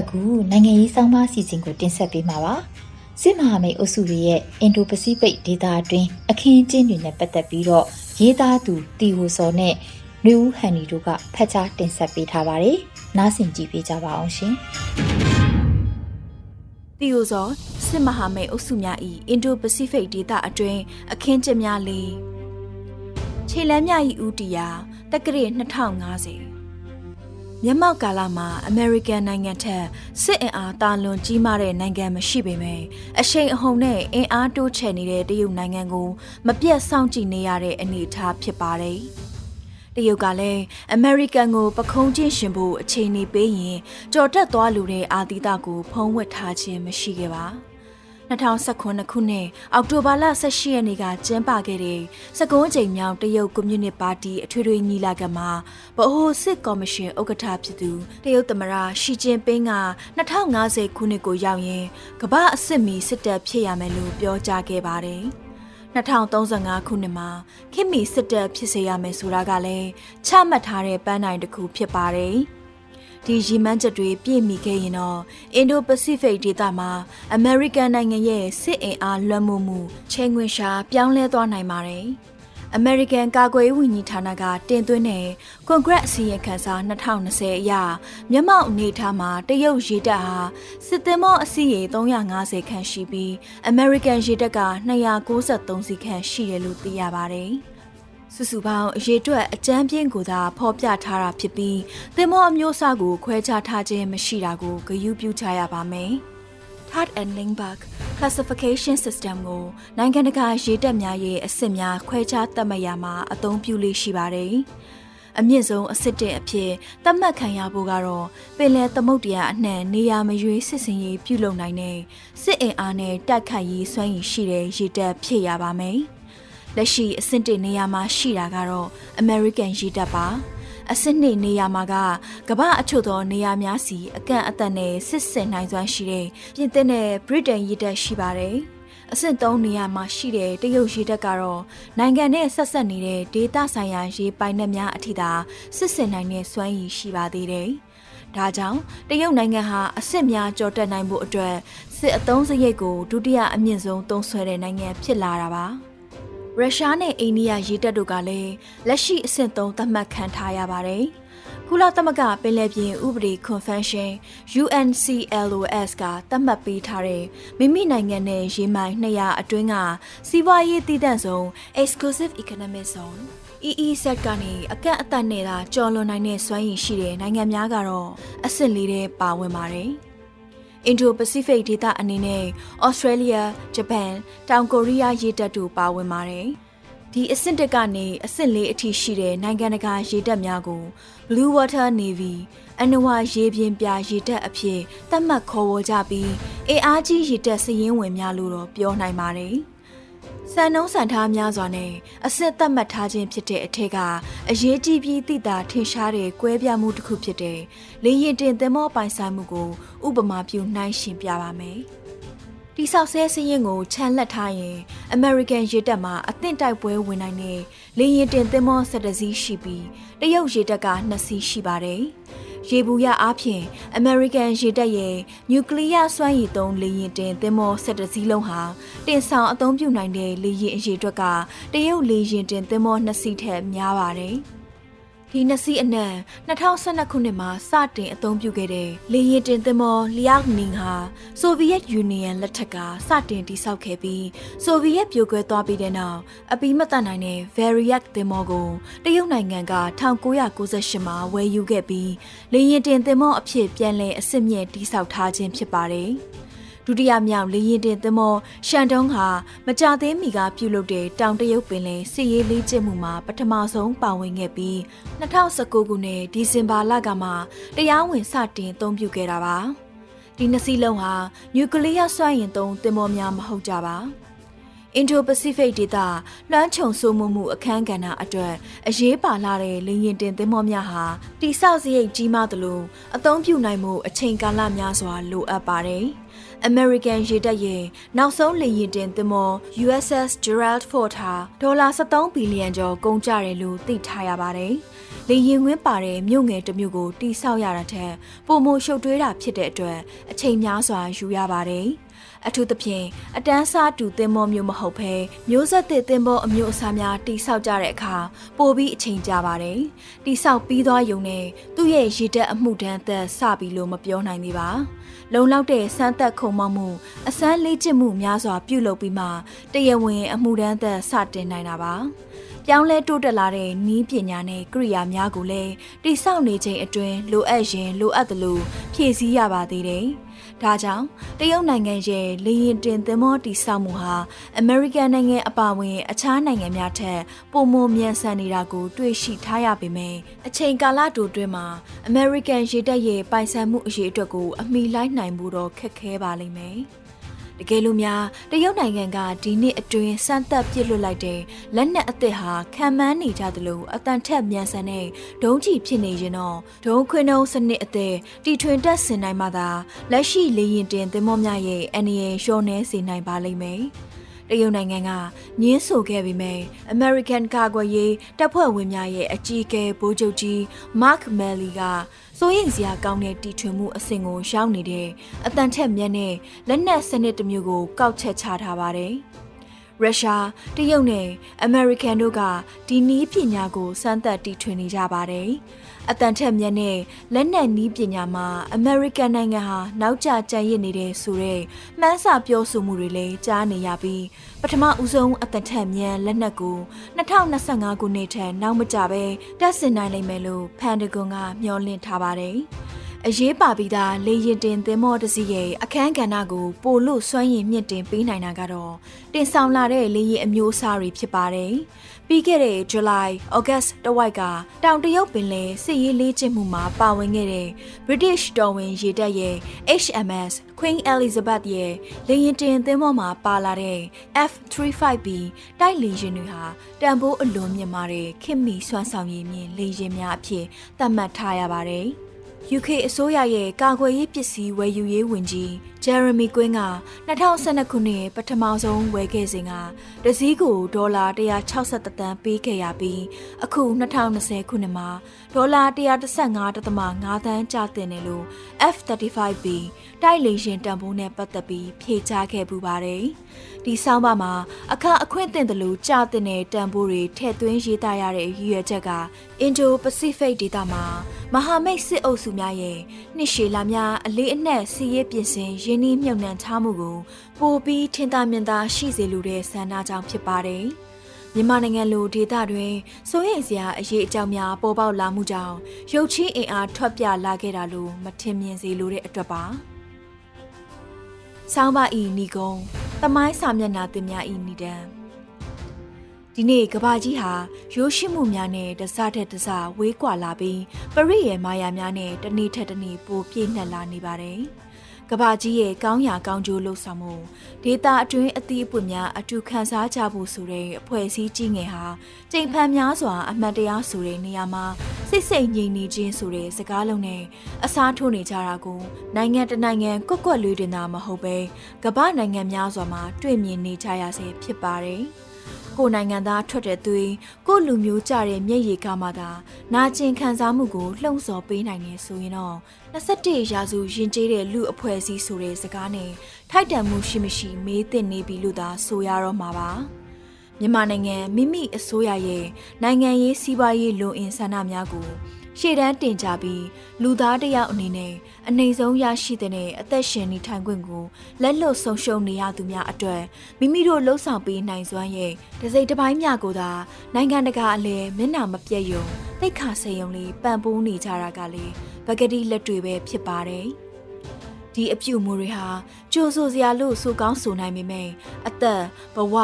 အခုနိုင်ငံရေးဆောင်းပါးစီစဉ်ကိုတင်ဆက်ပေးမှာပါစစ်မဟာမိတ်အုပ်စုတွေရဲ့အင်ဒိုပစိဖိတ်ဒေသအတွင်းအခင်းကျင်းတွေနဲ့ပတ်သက်ပြီးတော့ရေးသားသူတီဟိုစော်နဲ့နှွေဦးဟန်နီတို့ကဖတ်ကြားတင်ဆက်ပေးထားပါတယ်နားဆင်ကြည့်ပေးကြပါအောင်ရှင်တီဟိုစော်စစ်မဟာမိတ်အုပ်စုများ၏အင်ဒိုပစိဖိတ်ဒေသအတွင်းအခင်းကျင်းများလေးခြေလမ်းမြ၏ဦးတီယာတက္ကရာ2050 မျက်မှောက်ကာလမှာအမေရိကန်နိုင်ငံထက်စစ်အင်အားတာလွန်ကြီးမားတဲ့နိုင်ငံမရှိပေမယ့်အရှိန်အဟုန်နဲ့အင်အားတိုးချဲ့နေတဲ့တရုတ်နိုင်ငံကိုမပြတ်စောင့်ကြည့်နေရတဲ့အနေအထားဖြစ်ပါတယ်။တရုတ်ကလည်းအမေရိကန်ကိုပခုံးချင်းရှင်ဖို့အချိန်နေပေးရင်ကြော်တက်သွားလူတဲ့အာသီတကိုဖုံးဝတ်ထားခြင်းမရှိခဲ့ပါ။ 2019ခုနှစ်အောက်တိုဘာလ18ရက်နေ့ကကျင်းပခဲ့တဲ့စကုံးချိန်မြောင်တရုတ်ကွန်မြူနတီပါတီအထွေထွေညီလာခံမှာဗဟိုစစ်ကော်မရှင်ဥက္ကဋ္ဌဖြစ်သူတရုတ်သမ္မတရှီကျင်းပင်းက2050ခုနှစ်ကိုရောက်ရင်ကမ္ဘာအစစ်မီစစ်တပ်ဖြစ်ရမယ်လို့ပြောကြားခဲ့ပါတယ်။2035ခုနှစ်မှာခင်မီစစ်တပ်ဖြစ်စေရမယ်ဆိုတာကလည်းချမှတ်ထားတဲ့ပန်းတိုင်တစ်ခုဖြစ်ပါတယ်။ ဒီရည်မှန်းချက်တွေပြည့်မီခဲ့ရင်တော့အင်ဒိုပစိဖိတ်ဒေသမှာအမေရိကန်နိုင်ငံရဲ့စစ်အင်အားလွှမ်းမိုးမှုချိန်ခွင်ရှာပြောင်းလဲသွားနိုင်ပါတယ်။အမေရိကန်ကာကွယ်ရေးဝန်ကြီးဌာနကတင်သွင်းတဲ့ကွန်ဂရက်အစည်းအဝေးစာ2020အရမျက်မှောက်အနေထားမှာတရုတ်ရေတပ်ဟာစစ်သင်္ဘောအစီးရေ350ခန့်ရှိပြီးအမေရိကန်ရေတပ်က293စီးခန့်ရှိတယ်လို့သိရပါတယ်။ စုစုပေါင်းအရေးအတွက်အကြမ်းပြင်းကိုသာဖော်ပြထားတာဖြစ်ပြီးသင်္ဘောအမျိုးအစားကိုခွဲခြားထားခြင်းမရှိတာကိုဂရုပြုကြရပါမယ်။ Third and Lindbergh Classification System ကိုနိုင်ငံတကာရေတပ်များရဲ့အဆင့်များခွဲခြားသတ်မှတ်ရမှာအသုံးပြုလေးရှိပါတယ်။အမြင့်ဆုံးအစ်စ်တဲ့အဖြစ်သတ်မှတ်ခံရဖို့ကတော့ပင်လယ်သမုဒ္ဒရာအနှံ့နေရာမရွေးစစ်စင်ရေးပြုလုပ်နိုင်တဲ့စစ်အင်အားနဲ့တိုက်ခိုက်ရေးစွမ်းရည်ရှိတဲ့ရေတပ်ဖြစ်ရပါမယ်။ လက်ရှိအဆင့်1နေရာမှာရှိတာကတော့ American ရေတပ်ပါအဆင့်2နေရာမှာကကမ္ဘာအချို့သောနေရာများစီအကန့်အသတ်နဲ့စစ်စစ်နိုင်စွမ်းရှိတဲ့ပြင်သစ်နဲ့ Britain ရေတပ်ရှိပါတယ်အဆင့်3နေရာမှာရှိတဲ့တရုတ်ရေတပ်ကတော့နိုင်ငံနဲ့ဆက်ဆက်နေတဲ့ဒေသဆိုင်ရာရေပိုင်နက်များအထိသာစစ်စစ်နိုင်တဲ့စွမ်းရည်ရှိပါသေးတယ်။ဒါကြောင့်တရုတ်နိုင်ငံဟာအဆင့်များကြော်တက်နိုင်ဖို့အတွက်စစ်အုံစရိတ်ကိုဒုတိယအမြင့်ဆုံးသုံးစွဲတဲ့နိုင်ငံဖြစ်လာတာပါ။ ရုရှားနဲ့အိန္ဒိယရေတပ်တို့ကလည်းလက်ရှိအဆင့်3သတ်မှတ်ခံထားရပါတယ်။ကုလသမဂ္ဂပင်လယ်ပြင်ဥပဒေ Convention UNCLOS ကသတ်မှတ်ပေးထားတဲ့မိမိနိုင်ငံနဲ့ရေမိုင်200အတွင်းကစီးပွားရေးတည်တံ့ဆုံး Exclusive Economic Zone EEZ ကနေအကန့်အသတ်နဲ့သာကျော်လွန်နိုင်တဲ့စွမ်းရည်ရှိတဲ့နိုင်ငံများကတော့အဆင့်လေးထဲပါဝင်ပါတယ်။ အင်ဒိုပစိဖိတ်ဒေသအနေနဲ့ဩစတြေးလျ၊ဂျပန်၊တောင်ကိုရီးယားရေတပ်တို့ပါဝင်ပါတယ်။ဒီအဆင့်တက်ကနေအဆင့်လေးအထိရှိတဲ့နိုင်ငံတကာရေတပ်များကို Blue Water Navy အနဝရေပြင်ပြရေတပ်အဖြစ်သတ်မှတ်ခေါ်ဝေါ်ကြပြီးအေအားကြီးရေတပ်စည်ရင်းဝင်များလို့တော့ပြောနိုင်ပါတယ်။ စံနှုံးစံထားများစွာနဲ့အစစ်သတ်မှတ်ထားခြင်းဖြစ်တဲ့အထက်ကအရေးကြီးပြီးသိတာထင်ရှားတဲ့ကွဲပြားမှုတစ်ခုဖြစ်တဲ့လေရင်တင်သင်္ဘောပိုင်ဆိုင်မှုကိုဥပမာပြုနှိုင်းယှဉ်ပြပါမယ်။ တိဆောက်ဆဲစည်းရင်ကိုခြံလက်ထားရင် American ရေတပ်မှာအသင့်တိုက်ပွဲဝင်နိုင်တဲ့လေရင်တင်သင်္ဘော၁၁စီးရှိပြီးတရုတ်ရေတပ်က2စီးရှိပါတယ်။ရေဘူးရအားဖြင့် American ရေတပ်ရဲ့နျူကလ িয়ার စွမ်းရည်သုံးလေယာဉ်တင်သင်္ဘော၁၁စီးလုံးဟာတင်ဆောင်အသုံးပြုနိုင်တဲ့လေယာဉ်အရေအတွက်ကတရုတ်လေယာဉ်တင်သင်္ဘော2စီးထက်များပါတယ်။ ဒီနှစ်စီးအနံ2012ခုနှစ်မှာစတင်အသုံးပြုခဲ့တဲ့လေယာဉ်တင်သင်္ဘောလျောက်နင်းဟာဆိုဗီယက်ယူနီယံလက်ထက်ကစတင်တည်ဆောက်ခဲ့ပြီးဆိုဗီယက်ပြိုကွဲသွားပြီးတဲ့နောက်အပီးမတတ်နိုင်တဲ့ Variac သင်္ဘောကိုတရုတ်နိုင်ငံက1998မှာဝယ်ယူခဲ့ပြီးလေယာဉ်တင်သင်္ဘောအဖြစ်ပြန်လည်အစစ်မြင့်တည်ဆောက်ထားခြင်းဖြစ်ပါတယ်။ ဒုတိယမြောက်လေရင်တင်သင်္ဘောရှန်တုံးဟာမကြသေးမီကပြုလုပ်တဲ့တောင်တရုတ်ပင်လယ်စစ်ရေးလေ့ကျင့်မှုမှာပထမဆုံးပါဝင်ခဲ့ပြီး2019ခုနှစ်ဒီဇင်ဘာလကမှတရားဝင်စတင်အသုံးပြုခဲ့တာပါဒီနှစ်စီးလုံးဟာနျူကလ িয়ার စွမ်းအင်သုံးသင်္ဘောများမဟုတ်ကြပါအင်ဒိုပစိဖိတ်ဒေသလွှမ်းခြုံဆိုးမှုမှုအခန်းကဏ္ဍအတွက်အရေးပါလာတဲ့လေရင်တင်သင်္ဘောများဟာတိဆောက်စရိတ်ကြီးမားသလိုအသုံးပြုနိုင်မှုအချိန်ကာလများစွာလိုအပ်ပါတယ်။ American ရေတပ်ရဲ့နောက်ဆုံးလေယာဉ်တင်သင်္ဘော USS Gerald Ford ဟာဒေါ်လာ73ဘီလီယံကျော်ကုန်ကျတယ်လို့သိထားရပါတယ်။လေလေရင်ဝင်းပါတဲ့မြို့ငယ်တစ်မြို့ကိုတိဆောက်ရတာထက်ပုံမရှုပ်ထွေးတာဖြစ်တဲ့အတွက်အချိန်များစွာယူရပါတယ်။အထူးသဖြင့်အတန်းစားတူသင်္ဘောမျိုးမဟုတ်ဘဲမျိုးဆက်သစ်သင်္ဘောအမျိုးအစားများတိဆောက်ကြတဲ့အခါပိုပြီးအချိန်ကြာပါတယ်။တိဆောက်ပြီးသွားရုံနဲ့သူ့ရဲ့ရည်တက်အမှုတန်းသက်စပြီလို့မပြောနိုင်သေးပါ။ လုံလောက်တဲ့စမ်းသက်ခုံမောက်မှုအစမ်းလေးကျစ်မှုများစွာပြုလုပ်ပြီးမှတရဝင်းအမှုတန်းသက်စတင်နိုင်တာပါ။ပြောင်းလဲတိုးတက်လာတဲ့နီးပညာနဲ့ကိရိယာများကိုလည်းတိဆောက်နေခြင်းအတွင်းလိုအပ်ရင်လိုအပ်သလိုဖြည့်ဆည်းရပါသေးတယ်။ ဒါကြောင့်တရုတ်နိုင်ငံရဲ့လေရင်တင်သင်္ဘောတိစောက်မှုဟာအမေရိကန်နိုင်ငံအပါအဝင် အခြားနိုင်ငံများထက်ပိုမိုမြန်ဆန်နေတာကို တွေ့ရှိထားရပေမယ့်အချိန်ကာလတိုတွင်မှာအမေရိကန်ရေတပ်ရဲ့ပိုင်ဆိုင်မှုအရေးအတွက်ကိုအမိလိုက်နိုင်မှုတော့ခက်ခဲပါလိမ့်မယ်။ တကယ်လို့များတရုတ်နိုင်ငံကဒီနှစ်အတွင်းစမ်းသပ်ပစ်လွတ်လိုက်တဲ့လက်နက်အသစ်ဟာခံမှန်းနေကြသလိုအတန်ထက်မြန်ဆန်တဲ့ဒုံးကျည်ဖြစ်နေရင်တော့ဒုံးခွင်းနှုံးစနစ်အသစ်တီထွင်တက်ဆင်နိုင်မှသာလက်ရှိလေရင်တင်သင်္ဘောများရဲ့အန္တရာယ်လျှော့နှဲစေနိုင်ပါလိမ့်မယ်။ တရုတ်နိုင်ငံကညင်းဆိုခဲ့ပေမဲ့ American ကာကွယ်ရေးတပ်ဖွဲ့ဝင်များရဲ့အကြီးအကဲဗိုလ်ချုပ်ကြီး Mark Milley ကစိုးရိမ်စရာကောင်းတဲ့တီထွင်မှုအဆင့်ကိုရောက်နေတဲ့အတန်ထက်မြတ်တဲ့လက်နက်စနစ်တစ်မျိုးကိုကောက်ချက်ချထားပါတယ်။ရုရှားတရုတ်နဲ့အမေရိကန်တို့ကဒီနည်းပညာကိုစမ်းသပ်တီထွင်နေကြပါတယ်။ အတန်ထက်မြက်တဲ့လက်နက်နီးပညာမှာအမေရိကန်နိုင်ငံဟာနောက်ကျကျန်ရစ်နေတဲ့ဆိုတဲ့မှန်းစာပြောဆိုမှုတွေလည်းကြားနေရပြီးပထမဦးဆုံးအတန်ထက်မြက်လက်နက်ကို2025ခုနှစ်ထဲနောက်မကြပဲတက်ဆင်နိုင်လိမ့်မယ်လို့ဖန်ဒဂွန်ကမျှော်လင့်ထားပါတယ်။ အရေးပါပြီးသားလေရင်တင်သင်္ဘောတစ်စီးရဲ့အခန်းကဏ္ဍကိုပိုလို့စွမ်းရည်မြင့်တင်ပေးနိုင်တာကတော့တင်ဆောင်လာတဲ့လေရင်အမျိုးအစားတွေဖြစ်ပါတယ်။ပြီးခဲ့တဲ့ July, August တဝိုက်ကတောင်တရုတ်ပင်လယ်စစ်ရေးလေ့ကျင့်မှုမှာပါဝင်ခဲ့တဲ့ British တော်ဝင်ရေတပ်ရဲ့ HMS Queen Elizabeth ရဲ့လေရင်တင်သင်္ဘောမှာပါလာတဲ့ F35B တိုက်လေယာဉ်တွေဟာတန်ဖိုးအလွန်မြင့်မားတဲ့ခင်မီစွမ်းဆောင်ရည်မြင့်လေယာဉ်များအဖြစ်သတ်မှတ်ထားရပါတယ်။ UK အစိုးရရဲ့ကာကွယ်ရေးပစ္စည်းဝယ်ယူရေးဝန်ကြီးဂျယ်ရမီကွင်းက2012ခုနှစ်ပထမဆုံးဝယ်ခဲ့စဉ်ကတစည်းကိုဒေါ်လာ163တန်ပေးခဲ့ရပြီးအခု2020ခုနှစ်မှာဒေါ်လာ135.5တန်းကျတင်တယ်လို့ F35B တိုက်လေယာဉ်တန်ဖိုးနဲ့ပတ်သက်ပြီးဖြေကြားခဲ့ပူပါတယ်။ဒီဆောင်းပါမှာအခအခွင့်တင်တယ်လို့ကြားတင်တဲ့တန်ဖိုးတွေထည့်သွင်းရေးသားရတဲ့ရည်ရွယ်ချက်က Indo-Pacific ဒေသမှာမဟာမိတ်စစ်အုပ်စုများရဲ့နှစ်ရှည်လာများအလေးအနက်စီးရေးပြင်ဆင်ရင်းနှီးမြှုပ်နှံထားမှုကိုပိုပြီးထင်သာမြင်သာရှိစေလိုတဲ့ဆန္ဒကြောင့်ဖြစ်ပါတယ်။မြန်မာနိုင်ငံလိုဒေသတွင်စိုးရိမ်စရာအရေးအကြောင်းများပေါ်ပေါက်လာမှုကြောင့်ရုပ်ချင်းအင်အားထွက်ပြလာခဲ့တာလို့မထင်မြင်စေလိုတဲ့အတွက်ပါ။ဆောင်းပါဤဏီကုံတမိုင်းစာမျက်နှာသင်များဤဏီတံဒီနေ့ကဘာကြီးဟာရိုးရှင်းမှုများနဲ့တစတဲ့တစဝေးကွာလာပြီးပရိရဲ့မာယာများနဲ့တနေ့ထက်တနေ့ပိုပြည့်နှက်လာနေပါတယ်။ ကဘာကြီးရဲ့ကောင်းရာကောင်းကျိုးလှုပ်ဆောင်မှုဒေတာအတွင်းအသီးအပွင့်များအတူခန်းစားကြဖို့ဆိုတဲ့အဖွဲ့အစည်းကြီးငယ်ဟာကြိမ်ဖန်များစွာအမှတ်တရားဆိုတဲ့နေရာမှာစိတ်စိတ်ငြိမ်နေခြင်းဆိုတဲ့စကားလုံးနဲ့အစားထိုးနေကြတာကိုနိုင်ငံတနိုင်ငံကွက်ကွက်လေးတင်တာမဟုတ်ပဲကမ္ဘာနိုင်ငံများစွာမှာတွေ့မြင်နေကြရစေဖြစ်ပါတယ်။ ကိုနိုင်ငံသားထွက်တဲ့သွေးကိုလူမျိုးကြတဲ့မျက်ရည်ကမှသာနာကျင်ခံစားမှုကိုလှုံ့ဆော်ပေးနိုင်နေဆိုရင်တော့21ရာစုယဉ်ကျေးတဲ့လူအဖွဲ့အစည်းဆိုတဲ့စကားနဲ့ထိုက်တန်မှုရှိမရှိမေးသင့်နေပြီလို့သာဆိုရတော့မှာပါမြန်မာနိုင်ငံမိမိအစိုးရရဲ့နိုင်ငံရေးစီးပွားရေးလုံအင်ဆန္ဒများကို ရှေ့တန်းတင်ကြပြီးလူသားတယောက်အနေနဲ့အနေဆုံးရရှိတဲ့အသက်ရှင်နေထိုင်ခွင့်ကိုလက်လွတ်ဆုံးရှုံးနေရသူများအတွက်မိမိတို့လှုပ်ဆောင်ပေးနိုင်စွမ်းရဲ့တစိမ့်တစ်ပိုင်းများကိုသာနိုင်ငံတကာအလဲမျက်နှာမပြတ်ယုံတိတ်ခါစေယုံလေးပံ့ပိုးနေကြတာကလေပကတိလက်တွေပဲဖြစ်ပါတယ်။ဒီအပြုမှုတွေဟာ ကြိုဆိုစရာလို့ဆိုကောင်းဆိုနိုင်ပေမဲ့အသက်ဘဝ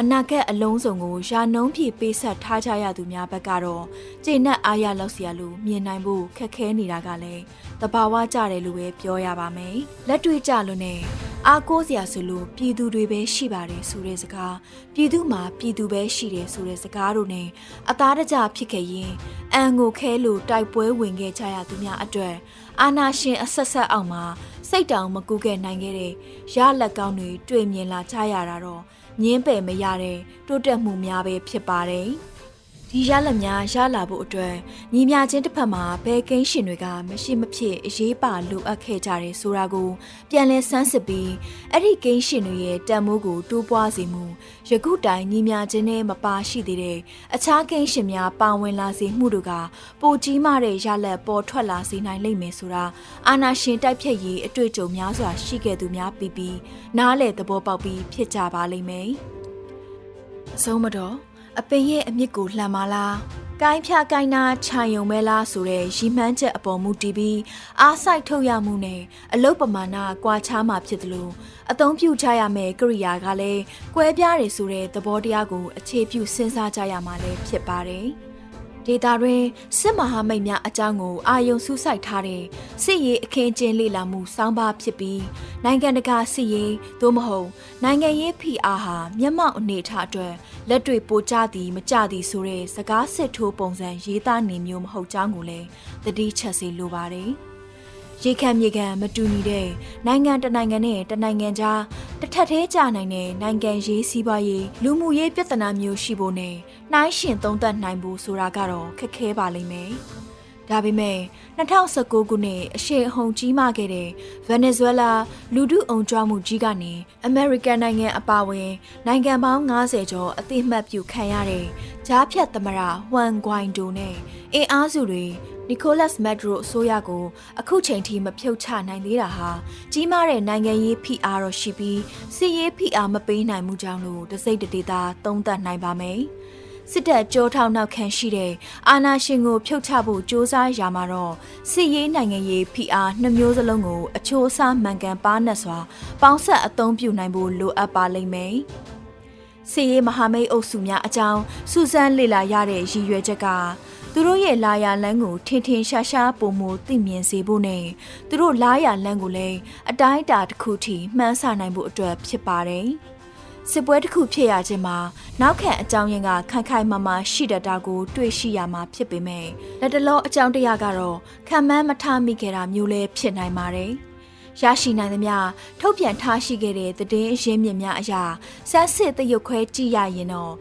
အနာဂတ်အလုံးစုံကိုယာနှုံးဖြည့်ပေးဆက်ထားကြရသူများဘက်ကတော့ကျေနပ်အားရလောက်စရာလို့မြင်နိုင်ဖို့ခက်ခဲနေတာကလည်းတဘာဝကြတယ်လို့ပဲပြောရပါမယ်လက်တွေ့ကြလို့နဲ့အားကိုးစရာဆိုလို့ပြည်သူတွေပဲရှိပါတယ်ဆိုတဲ့စကားပြည်သူမှာပြည်သူပဲရှိတယ်ဆိုတဲ့စကားတို့နဲ့အသားတကြဖြစ်ခဲ့ရင်အန်ကိုခဲလို့တိုက်ပွဲဝင်ခဲ့ကြရသူများအတွက်အာနာရှင်အဆက်ဆက်အောင်မှာစိတ်တောင်မကူးခဲ့နိုင်ခဲ့တဲ့ရလက်ကောင်းတွေတွေ့မြင်လာကြရတာတော့ငင်းပယ်မရတဲ့တိုးတက်မှုများပဲဖြစ်ပါတယ်။ ဒီရလက်များရလာဖို့အတွက်ညီမြချင်းတစ်ဖက်မှာဘဲကိန်းရှင်တွေကမရှိမဖြစ်အရေးပါလိုအပ်ခဲ့ကြတယ်ဆိုတာကိုပြန်လည်ဆန်းစစ်ပြီးအဲ့ဒီကိန်းရှင်တွေရဲ့တန်မိုးကိုတိုးပွားစေမှုယခုတိုင်ညီမြချင်းနဲ့မပါရှိသေးတဲ့အခြားကိန်းရှင်များပါဝင်လာစေမှုတို့ကပိုကြီးမားတဲ့ရလက်ပေါ်ထွက်လာစေနိုင်လိမ့်မယ်ဆိုတာအာနာရှင်တိုက်ဖြတ်ရေးအတွေ့အကြုံများစွာရှိခဲ့သူများပြီးပြီးနားလေသဘောပေါက်ပြီးဖြစ်ကြပါလိမ့်မယ်အဆုံးမတော့ အပင်ရဲ့အမြစ်ကိုလှမ်းမလားကိုင်းဖြာကိုင်းနာခြံယုံမဲလားဆိုတဲ့ရီမှန်းချက်အပေါ်မူတည်ပြီးအားစိုက်ထုတ်ရမှုနဲ့အလုတ်ပမာဏကွာခြားမှာဖြစ်တယ်လို့အသုံးပြုကြရမယ့်ကိရိယာကလည်းကွဲပြားတယ်ဆိုတဲ့သဘောတရားကိုအခြေပြုစဉ်းစားကြရမှာလည်းဖြစ်ပါတယ်။ ဒေတာတွင်စစ်မဟာမိတ်များအကြောင်းကိုအာယုံစူးစိုက်ထားတဲ့စစ်ရေးအခင်းကျင်းလေ့လာမှုစောင်းပါဖြစ်ပြီးနိုင်ငံတကာစစ်ရေးသို့မဟုတ်နိုင်ငံရေးဖိအားဟာမျက်မှောက်အနေထားအတွက်လက်တွေ့ပိုကျသည်မကျသည်ဆိုတဲ့စကားစစ်ထိုးပုံစံရေးသားနေမျိုးမဟုတ်ကြောင်းကိုလည်းသတိချက်စေလိုပါတယ်။ ရေခံမြေခံမတူညီတဲ့နိုင်ငံတနိုင်ငံနဲ့တနိုင်ငံကြားတစ်ထပ်သေးကြနိုင်တဲ့နိုင်ငံရေးစီးပွားရေးလူမှုရေးပြဿနာမျိုးရှိဖို့နဲ့နှိုင်းယှဉ်သုံးသပ်နိုင်ဖို့ဆိုတာကတော့ခက်ခဲပါလိမ့်မယ်။ဒါပေမဲ့2019ခုနှစ်အရှိအဟုန်ကြီးမားခဲ့တဲ့ဗင်နီဇွဲလားလူထုအုံကြွမှုကြီးကနေအမေရိကန်နိုင်ငံအပါအဝင်နိုင်ငံပေါင်း90ကျော်အသိမှတ်ပြုခံရတဲ့ဂျားဖြတ်သမရဟွမ်ဂွိုင်ဒိုနဲ့အင်အားစုတွေ နီကိုလတ်မက်ဒရိုအစိုးရကိုအခုချိန်ထိမဖြုတ်ချနိုင်သေးတာဟာကြီးမားတဲ့နိုင်ငံရေးဖိအားတော့ရှိပြီးစစ်ရေးဖိအားမပေးနိုင်မှုကြောင့်လို့တစိမ့်တဒေတာသုံးသပ်နိုင်ပါမယ်။စစ်တပ်ကြောထောက်နောက်ခံရှိတဲ့အာဏာရှင်ကိုဖြုတ်ချဖို့စ조사ရမှာတော့စစ်ရေးနိုင်ငံရေးဖိအားနှမျိုးစလုံးကိုအချိုးအစားမှန်ကန်ပါနတ်စွာပေါင်းဆက်အသုံးပြုနိုင်ဖို့လိုအပ်ပါလိမ့်မယ်။စစ်ရေးမဟာမိတ်အုပ်စုများအကြောင်းစူးစမ်းလေ့လာရတဲ့ရည်ရွယ်ချက်က သူတို့ရဲ့လာရလန်းကိုထင်ထင်ရှားရှားပုံမသိမြင်စေဖို့နဲ့သူတို့လာရလန်းကိုလည်းအတိုင်းအတာတစ်ခုထိမှန်းဆနိုင်ဖို့အတွက်ဖြစ်ပါတယ်။စစ်ပွဲတစ်ခုဖြစ်ရခြင်းမှာနောက်ခံအကြောင်းရင်းကခိုင်ခိုင်မာမာရှိတတ်တာကို တွေ့ရှိရမှာဖြစ်ပေမဲ့လက်တလောအကြောင်းတရားကတော့ခံမှန်းမထားမိခဲ့တာမျိုးလည်းဖြစ်နိုင်ပါတယ်။ရရှိနိုင်သမျှထုတ်ပြန်ထားရှိခဲ့တဲ့သတင်းအရင်းမြစ်များအရာစမ်းစစ်တရုတ်ခွဲကြည့်ရရင်တော့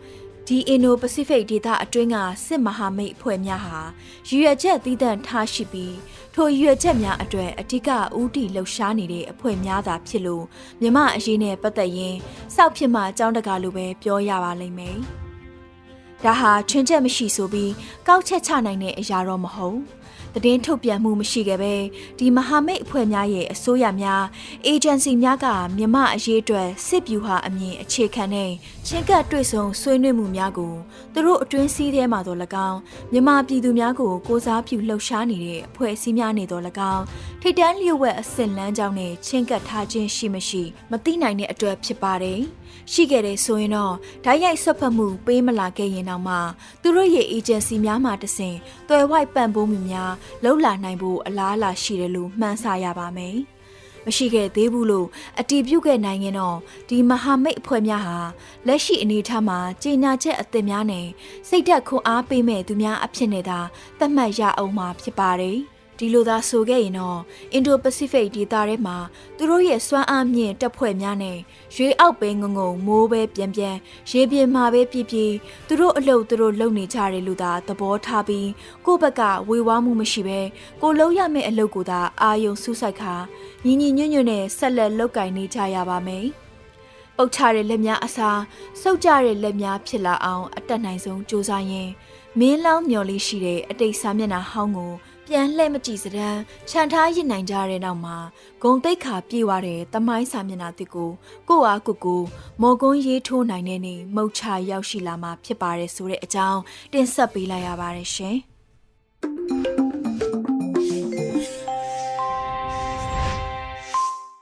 ဒီအင်ဒိုပစိဖိတ်ဒေသအတွင်းကစစ်မဟာမိတ်အဖွဲ့များဟာရည်ရွယ်ချက်သီးသန့်ထားရှိပြီးထိုရည်ရွယ်ချက်များအတွက်အဓိကဦးတည်လှုပ်ရှားနေတဲ့အဖွဲ့များသာဖြစ်လို့မြမအရေးနဲ့ပတ်သက်ရင်စောက်ဖြစ်မှအကြောင်းတကာလိုပဲပြောရပါလိမ့်မယ်။ဒါဟာချွင်းချက်မရှိဆိုပြီးကောက်ချက်ချနိုင်တဲ့အရာတော့မဟုတ်။ သတင်းထုတ်ပြန်မှုမရှိခဲ့ပဲဒီမဟာမိတ်အဖွဲ့များရဲ့အစိုးရများအေဂျင်စီများကမြမအရေးအတွက်စစ်ဗျူဟာအမြင်အခြေခံတဲ့ချင်းကပ်တွေ့ဆုံဆွေးနွေးမှုများကိုသူတို့အတွင်းစည်းထဲမှာတော့၎င်းမြမပြည်သူများကိုကိုစားပြုလှုပ်ရှားနေတဲ့အဖွဲ့အစည်းများနေတော့၎င်းထိတ်တန်းလျှို့ဝှက်အစစ်လမ်းကြောင်းနဲ့ချင်းကပ်ထားခြင်းရှိမရှိမသိနိုင်တဲ့အတွက်ဖြစ်ပါတယ်။ ရှိခဲ့တယ်ဆိုရင်တော့ဓာတ်ရိုက်ဆွတ်ဖက်မှုပေးမလာခဲ့ရင်တော့မှသူတို့ရဲ့အေဂျင်စီများမှတဆင့်တွယ်ဝိုက်ပံ့ပိုးမှုများလှုပ်လာနိုင်ဖို့အလားအလာရှိတယ်လို့မှန်းဆရပါမယ်။မရှိခဲ့သေးဘူးလို့အတီးပြုတ်ခဲ့နိုင်ရင်တော့ဒီမဟာမိတ်အဖွဲ့များဟာလက်ရှိအနေအထားမှာကြီးညာချက်အသစ်များနဲ့စိတ်ဓာတ်ခွန်အားပေးမဲ့သူများအဖြစ်နဲ့သာသတ်မှတ်ရအောင်မှာဖြစ်ပါတယ်။ ဒီလိုသာဆိုခဲ့ရင်တော့အင်ဒိုပစိဖိတ်ဒေသထဲမှာသူတို့ရဲ့စွမ်းအားမြင့်တပ်ဖွဲ့များနဲ့ရွေအောက်ပဲငုံငုံမိုးပဲပြန်ပြန်ရေပြင်မှာပဲပြပြသူတို့အလုပ်သူတို့လုပ်နေကြတယ်လို့သာသဘောထားပြီးကိုယ့်ဘက်ကဝေဝါးမှုမရှိပဲကိုလုံးရမယ့်အလုပ်ကိုသာအာယုံစူးစိုက်ခါညီညီညွတ်ညွတ်နဲ့ဆက်လက်လုပ်ကင်နေကြရပါမယ်ပုတ်ချတဲ့လက်များအစားစုပ်ကြတဲ့လက်များဖြစ်လာအောင်အတက်နိုင်ဆုံးကြိုးစားရင်းမင်းလောင်းမျော်လေးရှိတဲ့အတိတ်စာမျက်နှာဟောင်းကို ပြန်လှည့်မကြည့်စတဲ့ခြံထားရစ်နိုင်ကြတဲ့နောက်မှာဂုံတိတ်ခါပြေးသွားတဲ့တမိုင်းစာမျက်နှာတစ်ကိုကိုအားကိုကိုမော်ကွန်းရေးထိုးနိုင်တဲ့နေမုတ်ချရောက်ရှိလာမှာဖြစ်ပါတယ်ဆိုတဲ့အကြောင်းတင်ဆက်ပေးလိုက်ရပါတယ်ရှင်။